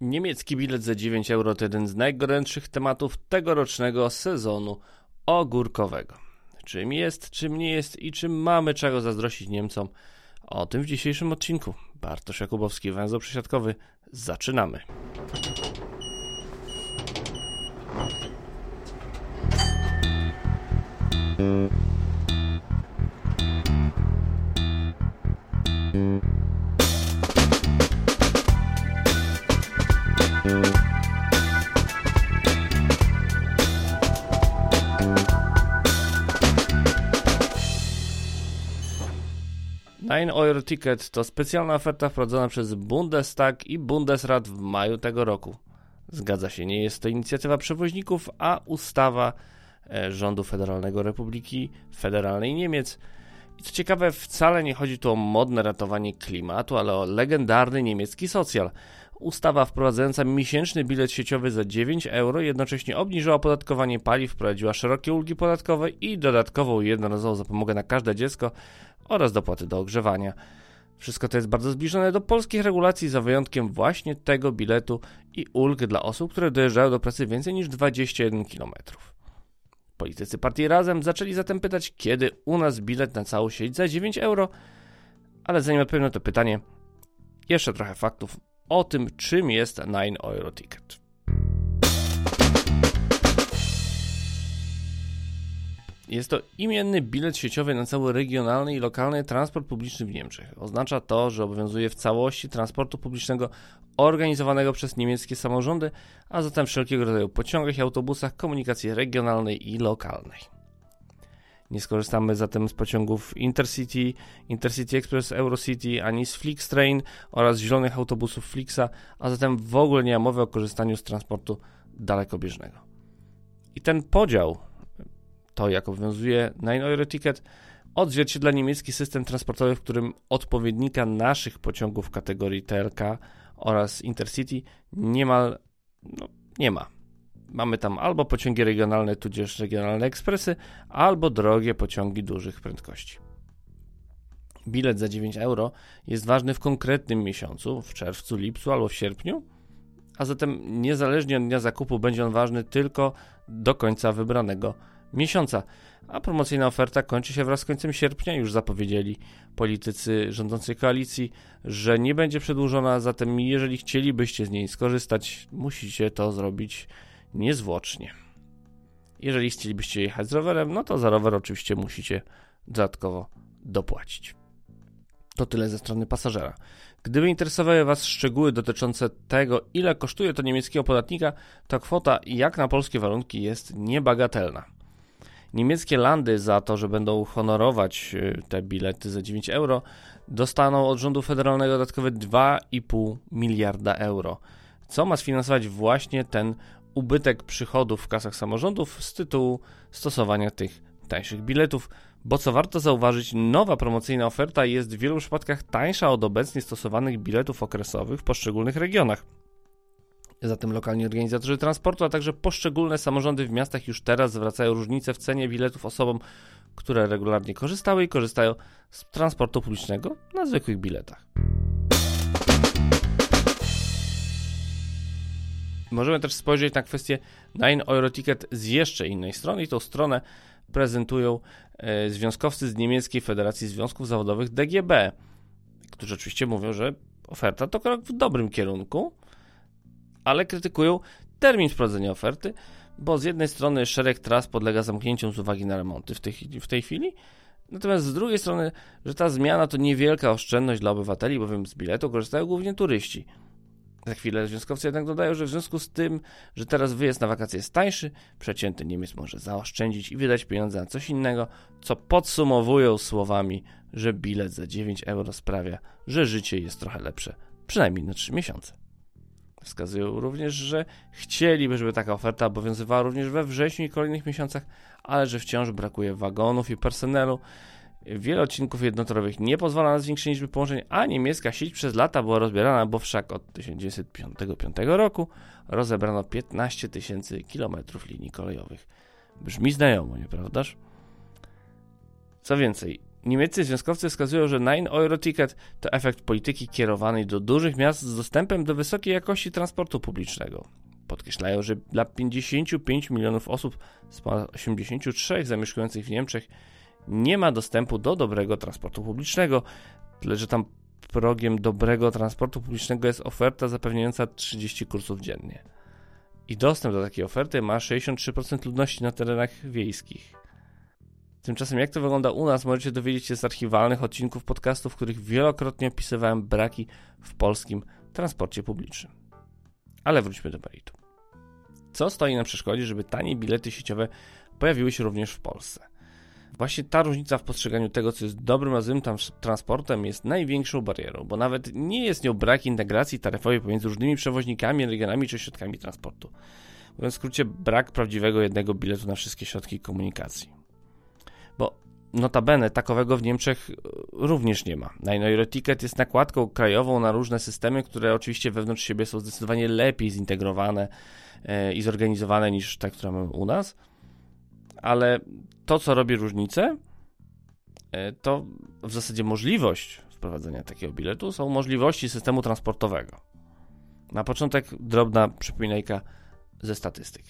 Niemiecki bilet za 9 euro to jeden z najgorętszych tematów tegorocznego sezonu ogórkowego. Czym jest, czym nie jest i czym mamy czego zazdrościć Niemcom? O tym w dzisiejszym odcinku. Bartosz Jakubowski, węzeł przesiadkowy. Zaczynamy. Nine Euro Ticket to specjalna oferta wprowadzona przez Bundestag i Bundesrat w maju tego roku. Zgadza się, nie jest to inicjatywa przewoźników, a ustawa e, rządu Federalnego Republiki Federalnej Niemiec. I co ciekawe, wcale nie chodzi tu o modne ratowanie klimatu, ale o legendarny niemiecki socjal. Ustawa wprowadzająca miesięczny bilet sieciowy za 9 euro jednocześnie obniżyła opodatkowanie paliw, wprowadziła szerokie ulgi podatkowe i dodatkową jednorazową zapomogę na każde dziecko oraz dopłaty do ogrzewania. Wszystko to jest bardzo zbliżone do polskich regulacji, za wyjątkiem właśnie tego biletu i ulg dla osób, które dojeżdżają do pracy więcej niż 21 km. Politycy partii Razem zaczęli zatem pytać, kiedy u nas bilet na całą sieć za 9 euro, ale zanim odpowiem na to pytanie, jeszcze trochę faktów o tym, czym jest 9 Euro Ticket. Jest to imienny bilet sieciowy na cały regionalny i lokalny transport publiczny w Niemczech. Oznacza to, że obowiązuje w całości transportu publicznego organizowanego przez niemieckie samorządy, a zatem wszelkiego rodzaju pociągach i autobusach komunikacji regionalnej i lokalnej. Nie skorzystamy zatem z pociągów Intercity, Intercity Express, Eurocity ani z Flixtrain oraz zielonych autobusów Flixa, a zatem w ogóle nie ma mowy o korzystaniu z transportu dalekobieżnego. I ten podział to, jak obowiązuje Nine Euro Ticket, odzwierciedla niemiecki system transportowy, w którym odpowiednika naszych pociągów kategorii TLK oraz Intercity niemal no, nie ma. Mamy tam albo pociągi regionalne, tudzież regionalne ekspresy, albo drogie pociągi dużych prędkości. Bilet za 9 euro jest ważny w konkretnym miesiącu, w czerwcu, lipcu albo w sierpniu, a zatem niezależnie od dnia zakupu będzie on ważny tylko do końca wybranego miesiąca. A promocyjna oferta kończy się wraz z końcem sierpnia. Już zapowiedzieli politycy rządzącej koalicji, że nie będzie przedłużona. Zatem, jeżeli chcielibyście z niej skorzystać, musicie to zrobić niezwłocznie. Jeżeli chcielibyście jechać z rowerem, no to za rower oczywiście musicie dodatkowo dopłacić. To tyle ze strony pasażera. Gdyby interesowały Was szczegóły dotyczące tego, ile kosztuje to niemieckiego podatnika, to kwota jak na polskie warunki jest niebagatelna. Niemieckie landy za to, że będą honorować y, te bilety za 9 euro, dostaną od rządu federalnego dodatkowe 2,5 miliarda euro, co ma sfinansować właśnie ten ubytek przychodów w kasach samorządów z tytułu stosowania tych tańszych biletów, bo co warto zauważyć, nowa promocyjna oferta jest w wielu przypadkach tańsza od obecnie stosowanych biletów okresowych w poszczególnych regionach. Zatem lokalni organizatorzy transportu, a także poszczególne samorządy w miastach już teraz zwracają różnice w cenie biletów osobom, które regularnie korzystały i korzystają z transportu publicznego na zwykłych biletach. Możemy też spojrzeć na kwestię 9 Euro Ticket z jeszcze innej strony i tą stronę prezentują e, związkowcy z niemieckiej Federacji Związków Zawodowych DGB, którzy oczywiście mówią, że oferta to krok w dobrym kierunku, ale krytykują termin wprowadzenia oferty, bo z jednej strony szereg tras podlega zamknięciu z uwagi na remonty w tej, w tej chwili, natomiast z drugiej strony, że ta zmiana to niewielka oszczędność dla obywateli, bowiem z biletu korzystają głównie turyści. Za chwilę związkowcy jednak dodają, że w związku z tym, że teraz wyjazd na wakacje jest tańszy, przeciętny Niemiec może zaoszczędzić i wydać pieniądze na coś innego, co podsumowują słowami, że bilet za 9 euro sprawia, że życie jest trochę lepsze, przynajmniej na 3 miesiące. Wskazują również, że chcieliby, żeby taka oferta obowiązywała również we wrześniu i kolejnych miesiącach, ale że wciąż brakuje wagonów i personelu. Wiele odcinków jednotorowych nie pozwala na zwiększenie liczby połączeń, a niemiecka sieć przez lata była rozbierana, bo wszak od 1955 roku rozebrano 15 tysięcy kilometrów linii kolejowych. Brzmi znajomo, nieprawdaż? Co więcej, Niemieccy związkowcy wskazują, że Nine Euro Ticket to efekt polityki kierowanej do dużych miast z dostępem do wysokiej jakości transportu publicznego. Podkreślają, że dla 55 milionów osób z 83 zamieszkujących w Niemczech nie ma dostępu do dobrego transportu publicznego, tyle że tam progiem dobrego transportu publicznego jest oferta zapewniająca 30 kursów dziennie. I dostęp do takiej oferty ma 63% ludności na terenach wiejskich. Tymczasem jak to wygląda u nas, możecie dowiedzieć się z archiwalnych odcinków podcastów, w których wielokrotnie opisywałem braki w polskim transporcie publicznym. Ale wróćmy do meritum. Co stoi na przeszkodzie, żeby tanie bilety sieciowe pojawiły się również w Polsce? Właśnie ta różnica w postrzeganiu tego, co jest dobrym a złym transportem, jest największą barierą, bo nawet nie jest nią brak integracji taryfowej pomiędzy różnymi przewoźnikami, regionami czy środkami transportu. Mówiąc w skrócie, brak prawdziwego jednego biletu na wszystkie środki komunikacji. Bo notabene takowego w Niemczech e, również nie ma. Nine Ticket jest nakładką krajową na różne systemy, które oczywiście wewnątrz siebie są zdecydowanie lepiej zintegrowane e, i zorganizowane niż te, które mamy u nas ale to, co robi różnicę, e, to w zasadzie możliwość wprowadzenia takiego biletu są możliwości systemu transportowego. Na początek drobna przypominajka ze statystyk.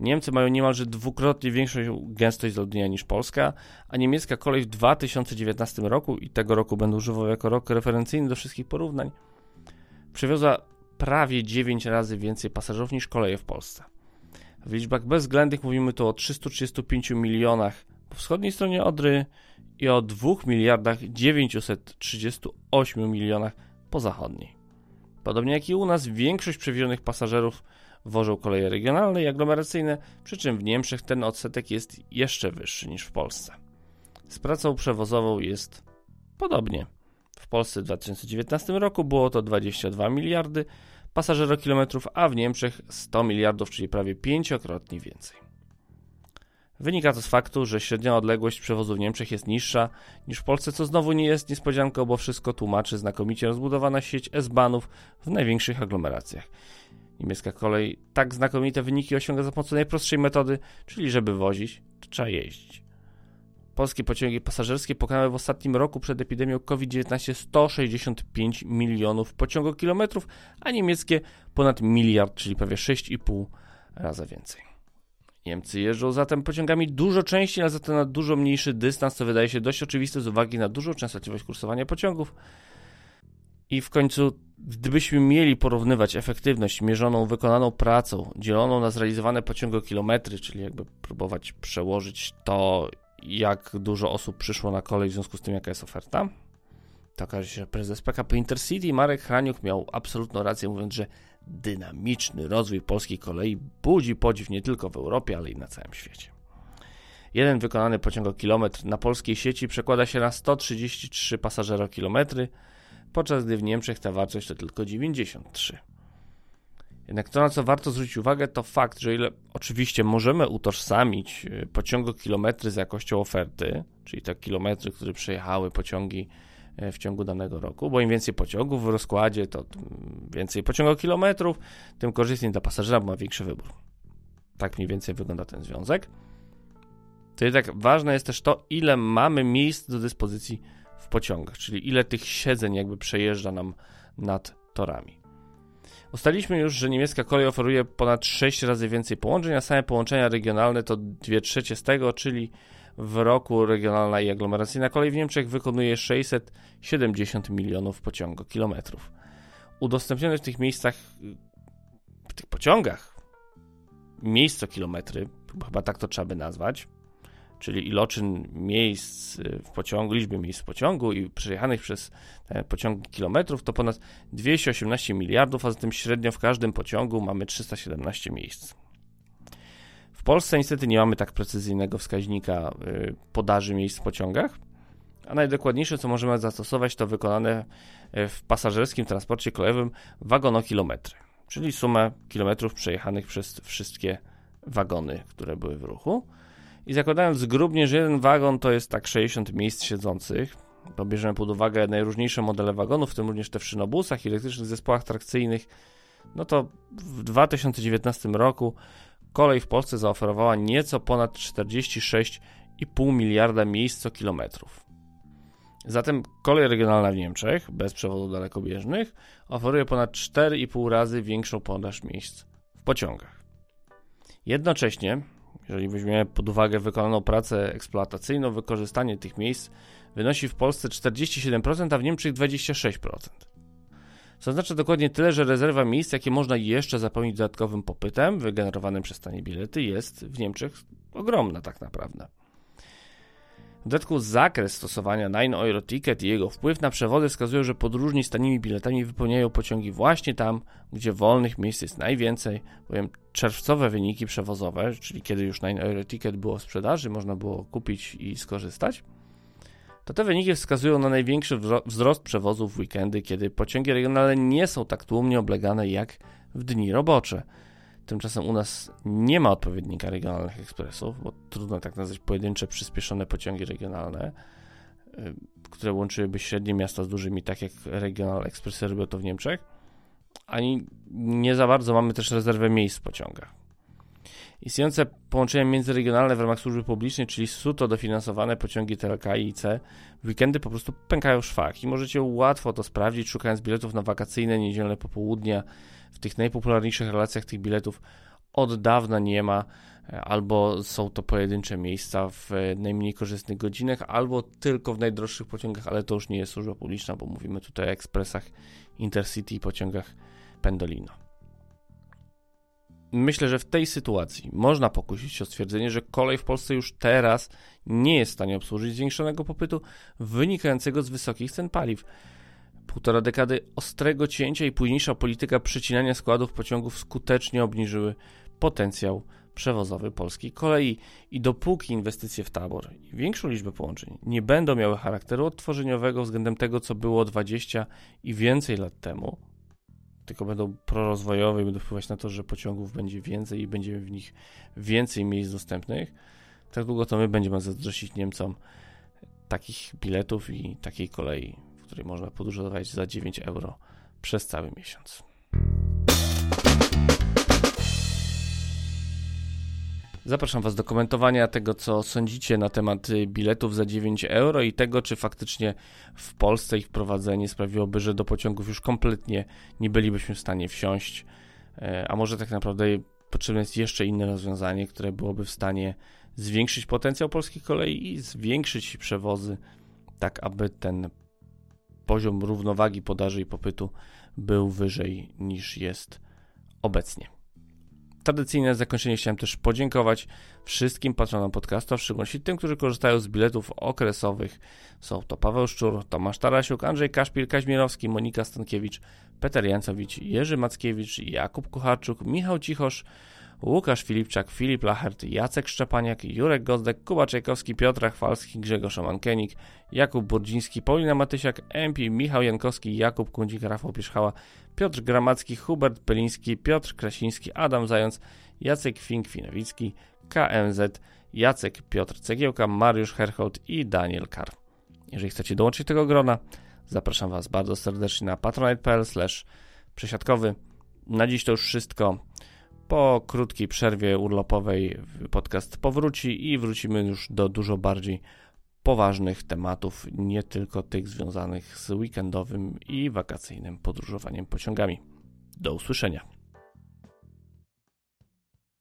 Niemcy mają niemalże dwukrotnie większą gęstość zaludnienia niż Polska, a niemiecka kolej w 2019 roku, i tego roku będę używał jako rok referencyjny do wszystkich porównań, przewiozła prawie 9 razy więcej pasażerów niż koleje w Polsce. W liczbach bezwzględnych mówimy tu o 335 milionach po wschodniej stronie Odry i o 2 miliardach 938 milionach po zachodniej. Podobnie jak i u nas, większość przewiezionych pasażerów wożą koleje regionalne i aglomeracyjne, przy czym w Niemczech ten odsetek jest jeszcze wyższy niż w Polsce. Z pracą przewozową jest podobnie. W Polsce w 2019 roku było to 22 miliardy, pasażerokilometrów, a w Niemczech 100 miliardów, czyli prawie pięciokrotnie więcej. Wynika to z faktu, że średnia odległość przewozu w Niemczech jest niższa niż w Polsce, co znowu nie jest niespodzianką, bo wszystko tłumaczy znakomicie rozbudowana sieć S-banów w największych aglomeracjach. Niemiecka kolej tak znakomite wyniki osiąga za pomocą najprostszej metody, czyli żeby wozić, to trzeba jeździć. Polskie pociągi pasażerskie pokonały w ostatnim roku przed epidemią COVID-19 165 milionów pociągokilometrów, a niemieckie ponad miliard, czyli prawie 6,5 razy więcej. Niemcy jeżdżą zatem pociągami dużo częściej, ale za to na dużo mniejszy dystans, co wydaje się dość oczywiste z uwagi na dużą częstotliwość kursowania pociągów. I w końcu, gdybyśmy mieli porównywać efektywność mierzoną wykonaną pracą, dzieloną na zrealizowane pociągokilometry, czyli jakby próbować przełożyć to, jak dużo osób przyszło na kolej w związku z tym, jaka jest oferta. To okaże się, że prezes PKP Intercity Marek Hraniuk miał absolutną rację, mówiąc, że dynamiczny rozwój polskiej kolei budzi podziw nie tylko w Europie, ale i na całym świecie. Jeden wykonany pociągokilometr na polskiej sieci przekłada się na 133 pasażerokilometry, podczas gdy w Niemczech ta wartość to tylko 93. Jednak to, na co warto zwrócić uwagę, to fakt, że ile oczywiście możemy utożsamić y, pociągokilometry z jakością oferty, czyli te kilometry, które przejechały pociągi y, w ciągu danego roku, bo im więcej pociągów w rozkładzie, to więcej pociągokilometrów, tym korzystniej dla pasażera, bo ma większy wybór. Tak mniej więcej wygląda ten związek. To jednak ważne jest też to, ile mamy miejsc do dyspozycji pociągach, czyli ile tych siedzeń jakby przejeżdża nam nad torami. Ustaliliśmy już, że niemiecka kolej oferuje ponad 6 razy więcej połączeń, a same połączenia regionalne to 2 trzecie z tego, czyli w roku regionalna i aglomeracyjna kolej w Niemczech wykonuje 670 milionów pociągokilometrów. Udostępnione w tych miejscach, w tych pociągach, miejscokilometry, chyba tak to trzeba by nazwać, czyli iloczyn miejsc y, w pociągu, liczby miejsc w pociągu i przejechanych przez pociągi kilometrów to ponad 218 miliardów, a zatem średnio w każdym pociągu mamy 317 miejsc. W Polsce niestety nie mamy tak precyzyjnego wskaźnika y, podaży miejsc w pociągach, a najdokładniejsze, co możemy zastosować, to wykonane y, w pasażerskim transporcie kolejowym wagonokilometry, czyli sumę kilometrów przejechanych przez wszystkie wagony, które były w ruchu. I zakładając zgrubnie, że jeden wagon to jest tak 60 miejsc siedzących, to bierzemy pod uwagę najróżniejsze modele wagonów, w tym również te w szynobusach i elektrycznych zespołach trakcyjnych, no to w 2019 roku kolej w Polsce zaoferowała nieco ponad 46,5 miliarda miejsc co kilometrów. Zatem kolej regionalna w Niemczech, bez przewodów dalekobieżnych, oferuje ponad 4,5 razy większą podaż miejsc w pociągach. Jednocześnie, jeżeli weźmiemy pod uwagę wykonaną pracę eksploatacyjną, wykorzystanie tych miejsc wynosi w Polsce 47%, a w Niemczech 26%. Co oznacza dokładnie tyle, że rezerwa miejsc, jakie można jeszcze zapełnić dodatkowym popytem wygenerowanym przez tanie bilety, jest w Niemczech ogromna tak naprawdę. Dodatku zakres stosowania Nine Euro Ticket i jego wpływ na przewody wskazują, że podróżni z tanimi biletami wypełniają pociągi właśnie tam, gdzie wolnych miejsc jest najwięcej, bowiem czerwcowe wyniki przewozowe, czyli kiedy już Nine Euro Ticket było w sprzedaży, można było kupić i skorzystać, to te wyniki wskazują na największy wzrost przewozów w weekendy, kiedy pociągi regionalne nie są tak tłumnie oblegane jak w dni robocze. Tymczasem u nas nie ma odpowiednika regionalnych ekspresów, bo trudno tak nazwać pojedyncze przyspieszone pociągi regionalne, y, które łączyłyby średnie miasta z dużymi, tak jak regional ekspresy robią to w Niemczech. Ani nie za bardzo mamy też rezerwę miejsc w pociągach. Istniejące połączenia międzyregionalne w ramach służby publicznej, czyli SUTO dofinansowane pociągi TLK i IC, w weekendy po prostu pękają szwach i możecie łatwo to sprawdzić, szukając biletów na wakacyjne, niedzielne popołudnia. W tych najpopularniejszych relacjach tych biletów od dawna nie ma, albo są to pojedyncze miejsca w najmniej korzystnych godzinach, albo tylko w najdroższych pociągach, ale to już nie jest służba publiczna, bo mówimy tutaj o ekspresach Intercity i pociągach Pendolino. Myślę, że w tej sytuacji można pokusić się o stwierdzenie, że kolej w Polsce już teraz nie jest w stanie obsłużyć zwiększonego popytu wynikającego z wysokich cen paliw. Półtora dekady ostrego cięcia i późniejsza polityka przecinania składów pociągów skutecznie obniżyły potencjał przewozowy polskiej kolei. I dopóki inwestycje w tabor i większą liczbę połączeń nie będą miały charakteru odtworzeniowego względem tego, co było 20 i więcej lat temu, tylko będą prorozwojowe i będą wpływać na to, że pociągów będzie więcej i będzie w nich więcej miejsc dostępnych, tak długo to my będziemy zazdrościć Niemcom takich biletów i takiej kolei, w której można podróżować za 9 euro przez cały miesiąc. Zapraszam Was do komentowania tego, co sądzicie na temat y, biletów za 9 euro i tego, czy faktycznie w Polsce ich wprowadzenie sprawiłoby, że do pociągów już kompletnie nie bylibyśmy w stanie wsiąść, e, a może tak naprawdę potrzebne jest jeszcze inne rozwiązanie, które byłoby w stanie zwiększyć potencjał polskiej kolei i zwiększyć przewozy, tak aby ten poziom równowagi podaży i popytu był wyżej niż jest obecnie tradycyjne zakończenie chciałem też podziękować wszystkim patronom podcastu, w szczególności tym, którzy korzystają z biletów okresowych. Są to Paweł Szczur, Tomasz Tarasiuk, Andrzej Kaszpil, Kaźmirowski, Monika Stankiewicz, Peter Jancowicz, Jerzy Mackiewicz, Jakub Kucharczuk, Michał Cichosz, Łukasz Filipczak, Filip Lachert, Jacek Szczepaniak, Jurek Gozdek, Kuba Czajkowski, Piotr Chwalski, Grzegorz Omankenik, Jakub Burdziński, Paulina Matysiak, MP, Michał Jankowski, Jakub Kundzik, Rafał Pieszchała, Piotr Gramacki, Hubert Peliński, Piotr Krasiński, Adam Zając, Jacek Fink-Finowicki, KMZ, Jacek Piotr Cegiełka, Mariusz Herholt i Daniel Kar. Jeżeli chcecie dołączyć tego grona, zapraszam Was bardzo serdecznie na patronite.pl przesiadkowy. Na dziś to już wszystko. Po krótkiej przerwie urlopowej podcast powróci i wrócimy już do dużo bardziej poważnych tematów, nie tylko tych związanych z weekendowym i wakacyjnym podróżowaniem pociągami. Do usłyszenia.